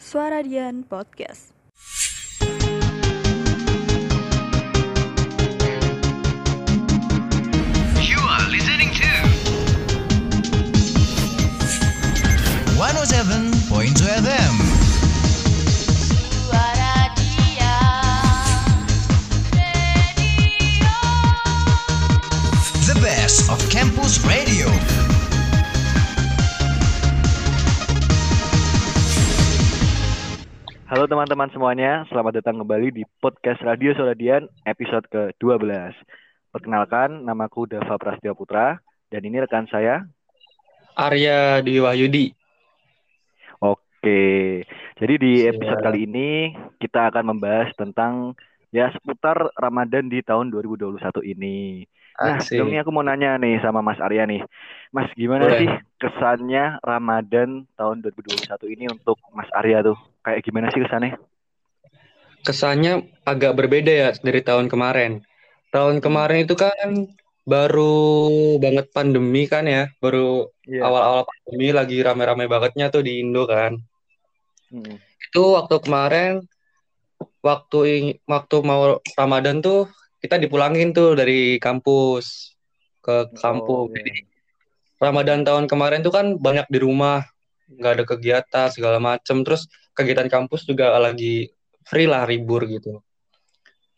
Suara Dian Podcast. You are listening to 107.2 FM. Suara dia Radio The best of campus radio. Halo teman-teman semuanya, selamat datang kembali di podcast Radio Soladian episode ke-12. Perkenalkan, namaku Dava Prasetyo Putra, dan ini rekan saya. Arya Dwi Wahyudi. Oke, jadi di Siap. episode kali ini kita akan membahas tentang ya seputar Ramadan di tahun 2021 ini. Nah, Asik. sebelum ini aku mau nanya nih sama Mas Arya nih. Mas, gimana Boleh. sih kesannya Ramadan tahun 2021 ini untuk Mas Arya tuh? Kayak gimana sih kesannya? Kesannya agak berbeda ya dari tahun kemarin. Tahun kemarin itu kan baru banget pandemi kan ya, baru Iya. awal-awal pandemi lagi rame-rame bangetnya tuh di Indo kan. Mm. Itu waktu kemarin waktu waktu mau Ramadan tuh kita dipulangin tuh dari kampus ke Oh, kampung. iya. Jadi Ramadan tahun kemarin tuh kan banyak di rumah, nggak ada kegiatan segala macem. Terus kegiatan kampus juga lagi free lah, libur gitu,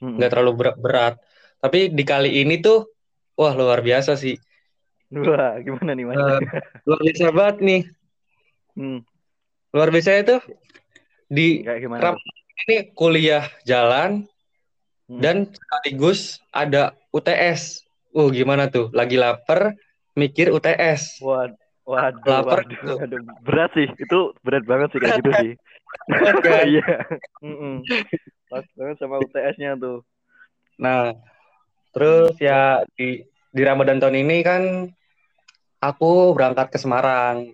nggak terlalu berat, berat. Tapi di kali ini tuh, wah luar biasa sih, Wah, gimana nih Mas? Eh, luar biasa banget nih. Hmm, Luar biasa itu di? Ram- ini kuliah jalan Hmm. dan sekaligus ada UTS. Uh, gimana tuh? Lagi lapar, mikir UTS. Wad, waduh, Lapar waduh, tuh. waduh. berat sih, itu berat banget sih kayak gitu sih. kan? Iya, pas banget sama UTS-nya tuh. Nah, terus ya di di Ramadan tahun ini kan aku berangkat ke Semarang.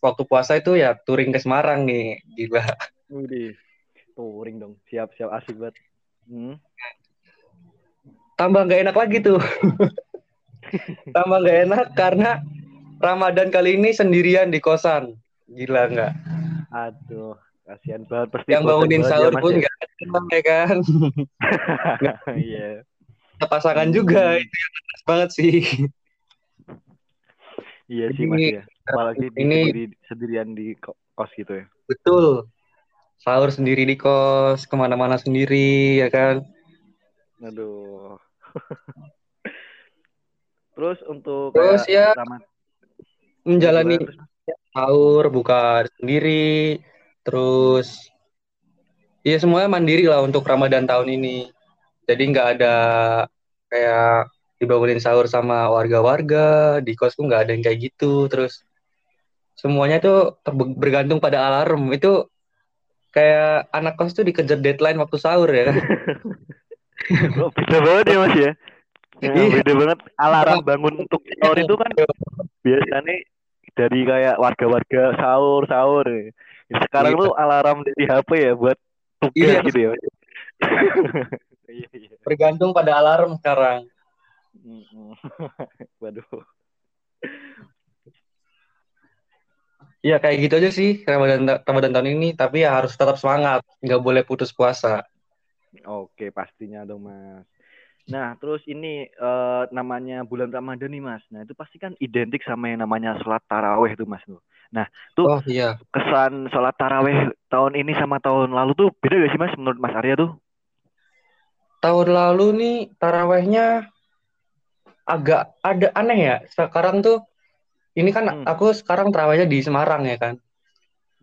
Waktu puasa itu ya touring ke Semarang nih, gila. Widih, touring dong, siap siap asik banget. Hmm. Tambah nggak enak lagi tuh. Tambah nggak enak karena Ramadan kali ini sendirian di kosan. Gila nggak? Aduh, kasihan banget pasti. Yang bangunin ya, sahur pun ya. nggak ada ya kan? Iya. Ada pasangan juga itu yang enak banget sih. Iya sih Mas ya. Apalagi di, ini- sendiri- sendirian di ko- kos gitu ya. Betul. Sahur sendiri di kos, ke mana-mana sendiri ya kan? Aduh. Terus untuk Terus ya, Menjalani sahur buka sendiri terus ya semuanya mandiri lah untuk Ramadan tahun ini. Jadi nggak ada kayak dibangunin sahur sama warga-warga di kosku nggak ada yang kayak gitu. Terus semuanya tuh bergantung pada alarm. Itu kayak anak kos tuh dikejar deadline waktu sahur ya kan? Oh, beda banget ya Mas ya. Ya, Iya. beda banget. Alarm bangun untuk sahur itu kan biasanya dari kayak warga-warga sahur sahur. Ya, Sekarang Iya. tuh alarm di HP ya buat tugas Iya. gitu ya. Iya iya. bergantung pada alarm sekarang. Waduh. ya kayak gitu aja sih Ramadan Ramadan tahun ini tapi ya harus tetap semangat nggak boleh putus puasa Oke, pastinya dong, Mas. Nah, terus ini eh, namanya bulan Ramadan nih, Mas. Nah, itu pasti kan identik sama yang namanya sholat taraweh tuh, Mas. tuh. Nah, tuh oh iya kesan sholat taraweh tahun ini sama tahun lalu tuh beda gak sih, Mas, menurut Mas Arya tuh? tahun lalu nih tarawehnya agak ada aneh ya. Sekarang tuh ini kan Hmm. aku sekarang tarawehnya di Semarang ya kan.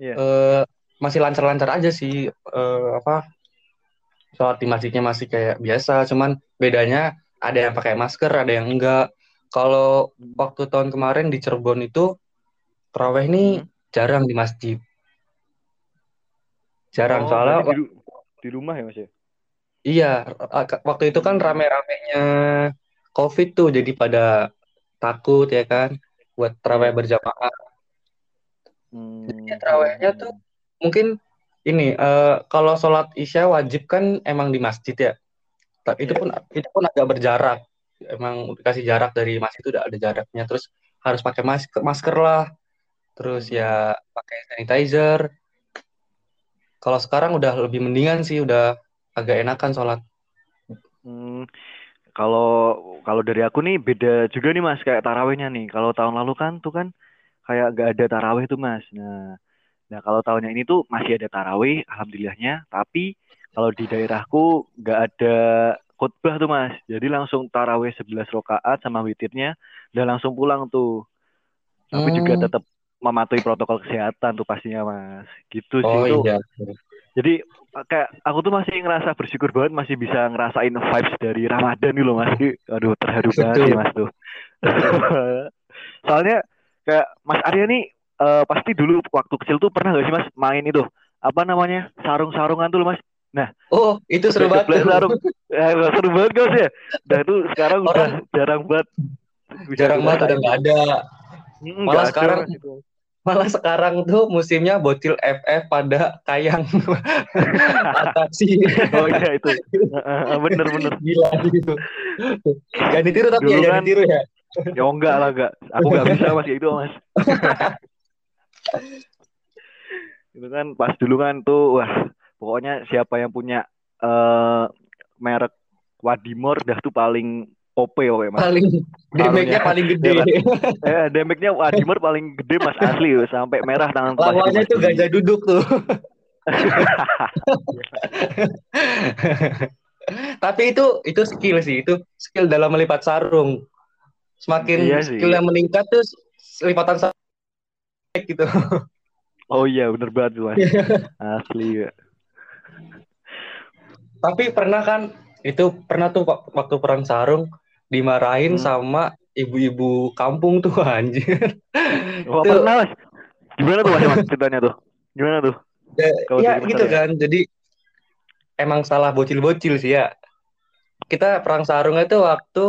Iya. Eh, masih lancar-lancar aja sih eh, apa sholat di masjidnya masih kayak biasa. Cuman bedanya ada yang pakai masker, ada yang enggak. Kalau waktu tahun kemarin di Cirebon itu taraweh nih Hmm. jarang di masjid. Jarang Oh, soalnya di, di rumah ya, Mas ya? Iya, ak- waktu itu kan rame-ramenya COVID tuh, jadi pada takut ya kan, buat terawih Iya. berjamaah. Hmm. Jadi terawihnya tuh mungkin ini, eh, kalau sholat isya wajib kan emang di masjid ya. Itu Iya. pun itu pun agak berjarak. Emang dikasih jarak dari masjid itu udah ada jaraknya. Terus harus pakai masker, masker lah. Terus Hmm. ya pakai sanitizer. Kalau sekarang udah lebih mendingan sih, udah agak enakan sholat. Hmm, kalau kalau dari aku nih beda juga nih Mas kayak tarawehnya nih. Kalau tahun lalu kan tuh kan kayak gak ada taraweh tuh Mas. Nah, nah kalau tahunnya ini tuh masih ada taraweh, alhamdulillahnya. Tapi kalau di daerahku gak ada khutbah tuh Mas. Jadi langsung taraweh 11 rakaat sama witirnya dan langsung pulang tuh. Tapi juga Hmm. tetap mematuhi protokol kesehatan tuh pastinya Mas. Gitu sih Oh itu. iya. Jadi kayak aku tuh masih ngerasa bersyukur banget masih bisa ngerasain vibes dari Ramadan nih loh Mas. Aduh terharu banget sih Mas tuh. Soalnya kayak Mas Arya nih eh, pasti dulu waktu kecil tuh pernah gak sih Mas main itu apa namanya sarung-sarungan tuh loh Mas. Oh, itu seru banget. Sarung. Ya, seru banget Mas ya. Dan itu sekarang udah Orang- jarang banget. Jarang banget udah nggak ada. Mm, Malah ada, sekarang itu. Malah sekarang tuh musimnya bocil FF pada kayang atraksi. Oh iya itu. Bener-bener. Gila gitu. Gak ditiru tapi Dulu ya, jangan kan- ditiru ya. Ya enggak lah enggak. Aku enggak bisa Mas itu Mas. itu kan pas dulu kan tuh wah pokoknya siapa yang punya eh merek Wadimor dah tuh paling OP pokoknya Mas. Paling damage-nya paling gede. Eh damage-nya Wadimor paling gede Mas asli sampai merah tangan Lawannya tuh gajah duduk tuh. Tapi itu itu skill sih, itu skill dalam melipat sarung. Semakin Iya sih. skill yang meningkat tuh lipatan sarung gitu. Oh iya bener banget tuh Mas. Asli ya. Tapi pernah kan itu pernah tuh wak- waktu perang sarung dimarahin Hmm. sama ibu-ibu kampung tuh anjir. Wah, Tuh. pernah Mas. Gimana tuh Mas ceritanya tuh? Gimana tuh? Ya Mas gitu Arya. kan. Jadi emang salah bocil-bocil sih ya. Kita perang sarung itu waktu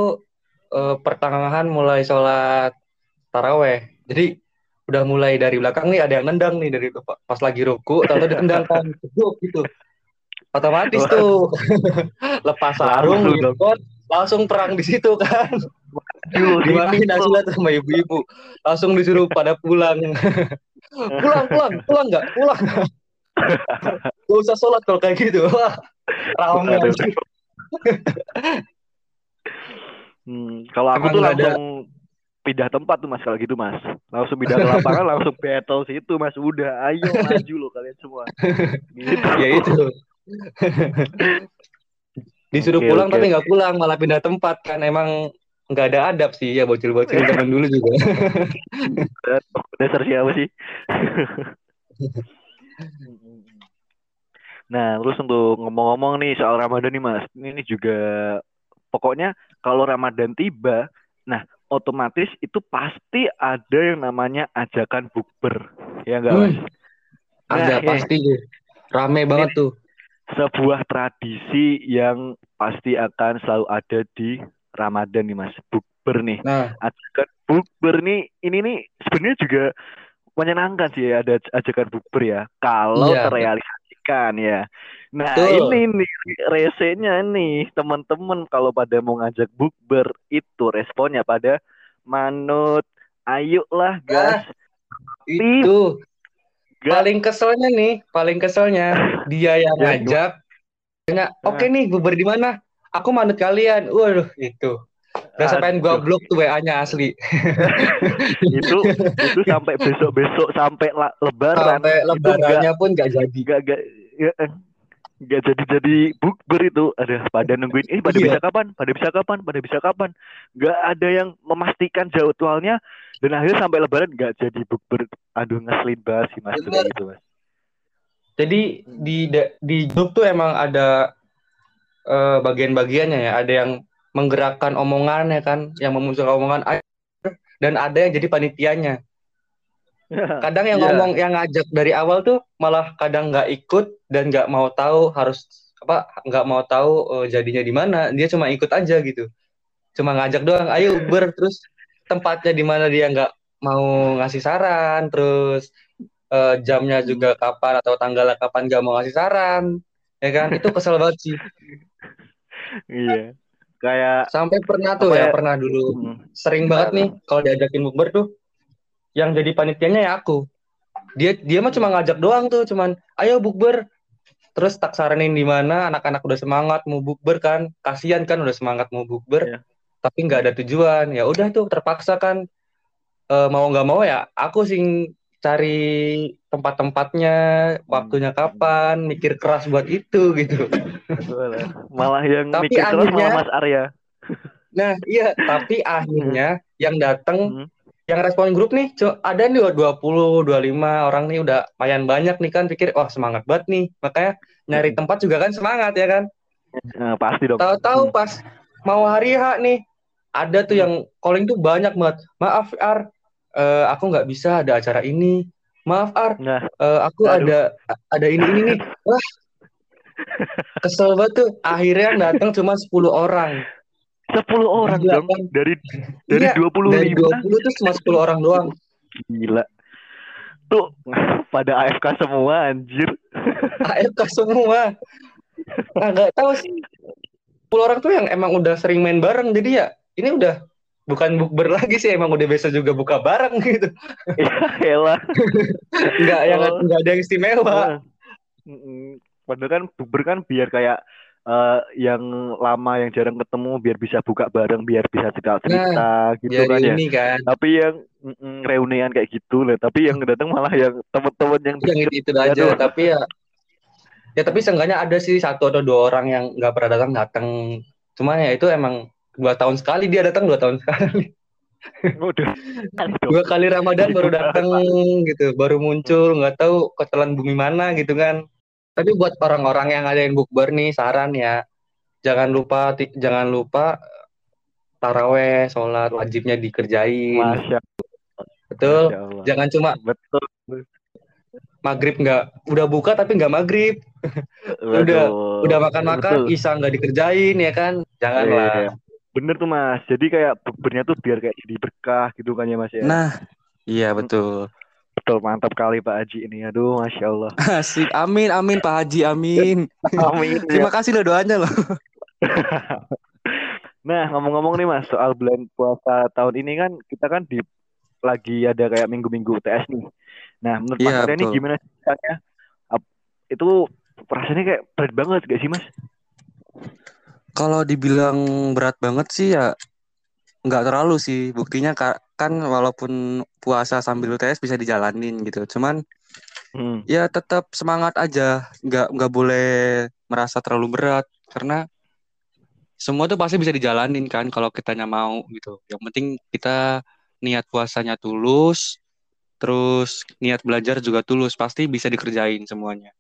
eh, pertengahan mulai sholat taraweh. Jadi udah mulai dari belakang nih ada yang nendang nih dari pas lagi ruku atau ditendang kan gitu. Otomatis tuh lepas sarung gitu langsung perang di situ kan. Dimarahin. Asilat sama ibu-ibu. Langsung disuruh pada pulang. pulang, pulang, pulang nggak? Pulang. Gak usah sholat kalau kayak gitu. Anjir. Hmm, kalau aku Emang tuh nggak ada- langsung pindah tempat tuh mas kalau gitu mas langsung pindah ke lapangan langsung battle situ mas udah ayo maju lo kalian semua gitu Ya itu. Disuruh Oke, pulang oke, tapi nggak pulang, malah pindah tempat kan. Emang nggak ada adab sih ya bocil-bocil zaman dulu juga. dasar siapa sih nah terus untuk ngomong-ngomong nih soal Ramadan nih mas ini juga pokoknya kalau Ramadan tiba nah otomatis itu pasti ada yang namanya ajakan bukber ya enggak mas Hmm, Nah, ada ya. pasti. Rame banget tuh. Sebuah tradisi yang pasti akan selalu ada di Ramadan nih Mas. Bukber nih. Nah, Ajakan bukber nih ini nih sebenarnya juga menyenangkan sih ya ada ajakan bukber ya. Kalau Iya. terrealisasikan ya. Nah, Betul. ini nih resenya nih teman-teman kalau pada mau ngajak bukber itu responnya pada manut ayolah gas itu gas paling keselnya nih, paling keselnya dia yang Ya, ngajak. Tanya, oke nih bubur di mana? Aku manut kalian. Waduh, itu. Berasa pengen gua blok tuh WA-nya asli. itu itu sampai besok besok sampai lebaran Sampai lebarannya pun nggak jadi. nggak nggak ya, eh, nggak jadi jadi bukber itu ada pada nungguin eh pada Iya. bisa kapan pada bisa kapan pada bisa kapan nggak ada yang memastikan jadwalnya dan akhirnya sampai lebaran nggak jadi bukber aduh ngeselin banget sih mas Bener. gitu mas Jadi di di grup tuh emang ada eh, bagian-bagiannya ya. Ada yang menggerakkan omongannya kan, yang memunculkan omongan dan ada yang jadi panitianya. Kadang yang Iya. ngomong yang ngajak dari awal tuh malah kadang nggak ikut dan nggak mau tahu harus apa nggak mau tahu eh, jadinya di mana. Dia cuma ikut aja gitu. Cuma ngajak doang, ayo Uber terus tempatnya di mana dia nggak mau ngasih saran, terus eh, jamnya juga kapan atau tanggalnya kapan nggak mau ngasih saran, ya kan? Itu kesel banget sih. iya kayak Sampai pernah tuh ya, ya? pernah dulu hmm, sering banget nih kalau diajakin bukber tuh yang jadi panitianya ya aku. Dia dia mah cuma ngajak doang tuh cuman ayo bukber. Terus tak saranin di mana anak-anak udah semangat mau bukber kan. Kasihan kan udah semangat mau bukber. Iya. tapi nggak ada tujuan. Ya udah tuh terpaksa kan. Eh, mau nggak mau ya aku sing cari tempat-tempatnya waktunya kapan mikir keras buat itu gitu. Betul. Malah yang Tapi mikir keras akhirnya- malah Mas Arya. nah iya. Tapi akhirnya yang datang Hmm. Yang respon grup nih ada nih 20 25 orang nih udah lumayan banyak nih kan pikir wah semangat banget nih. Makanya nyari tempat juga kan semangat ya kan? Eh, pasti dong. tahu-tahu pas mau hari H nih ada tuh yang calling tuh banyak banget. Maaf Ar eh, aku nggak bisa ada acara ini. Maaf Ar Nah, eh, aku Aduh. ada ada ini ini nih wah kesel banget tuh. Akhirnya yang datang cuma 10 orang 10 orang Gila, dong dari dari Iya, 25 dari 20 tuh cuma 10 orang doang gila. Tuh pada AFK semua anjir. AFK semua nah tahu sih 10 orang tuh yang emang udah sering main bareng jadi ya ini udah bukan bukber lagi sih emang udah biasa juga buka bareng gitu Ya elah. nggak yang Oh. nggak ada yang istimewa. Padahal kan bukber kan biar kayak eh, yang lama yang jarang ketemu biar bisa buka bareng biar bisa cerita-cerita gitu jadi kan ya. ini kan. Tapi yang mm, reunian kayak gitu lah. Tapi yang datang malah yang temen-temen yang yang itu, itu aja Aduh. tapi ya ya tapi seenggaknya ada sih satu atau dua orang yang nggak pernah datang datang. Cuman ya itu emang dua tahun sekali dia datang dua tahun sekali. Udah dua kali Ramadan baru datang gitu baru muncul nggak tahu ketelan bumi mana gitu kan tapi buat orang-orang yang ada yang bukber nih saran ya jangan lupa ti- jangan lupa taraweh sholat wajibnya dikerjain Masya, betul Masya Allah. jangan cuma Betul. maghrib nggak udah buka tapi nggak maghrib Udah- Betul. udah makan-makan Betul. isya nggak dikerjain ya kan janganlah Iya. Bener tuh mas. Jadi kayak bukbernya tuh biar kayak jadi berkah gitu kan ya mas ya. nah iya betul Betul mantap kali Pak Haji ini. Aduh masya Allah. asik amin amin Pak Haji amin Amin. terima kasih loh doanya loh Nah ngomong-ngomong nih mas soal bulan puasa tahun ini kan kita kan di lagi ada kayak minggu-minggu UTS nih. Nah menurut Iya, Mas ini gimana? Ap- Itu rasanya kayak berat banget gak sih mas? Kalau dibilang berat banget sih ya nggak terlalu sih. Buktinya ka- kan walaupun puasa sambil UTS bisa dijalanin gitu. Cuman Hmm. ya tetap semangat aja. Nggak nggak boleh merasa terlalu berat karena semua tuh pasti bisa dijalanin kan kalau kitanya mau gitu. Yang penting kita niat puasanya tulus, terus niat belajar juga tulus, pasti bisa dikerjain semuanya.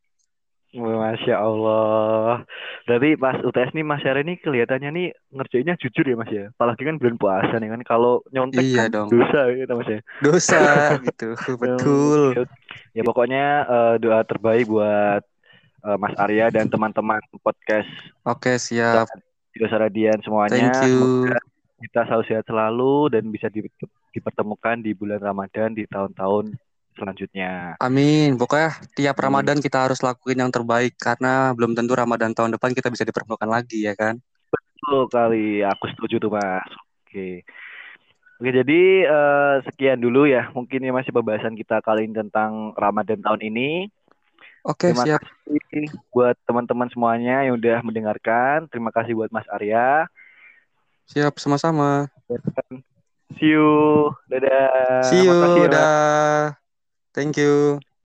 Masya Allah. Berarti pas UTS nih Mas Syara ini kelihatannya nih ngerjainnya jujur ya Mas ya. Apalagi kan bulan puasa nih kan. Kalau nyontek Iya kan dong. dosa gitu Mas ya. Dosa gitu, betul. Ya pokoknya eh, doa terbaik buat eh, Mas Arya dan teman-teman podcast Oke, siap. Dosa Radian semuanya. Thank you. Semoga kita selalu sehat selalu dan bisa di- dipertemukan di bulan Ramadan di tahun-tahun selanjutnya. Amin. Pokoknya tiap. Ramadan kita harus lakuin yang terbaik karena belum tentu Ramadan tahun depan kita bisa dipertemukan lagi ya kan. Betul kali, aku setuju tuh Mas. Oke. Oke, jadi eh, sekian dulu ya. Mungkin ini masih pembahasan kita kali ini tentang Ramadan tahun ini. Oke, Terima siap. kasih buat teman-teman semuanya yang udah mendengarkan. Terima kasih buat Mas Arya. Siap sama-sama. See you. Dadah. See you. Makasih ya, Mas. Dah. Thank you.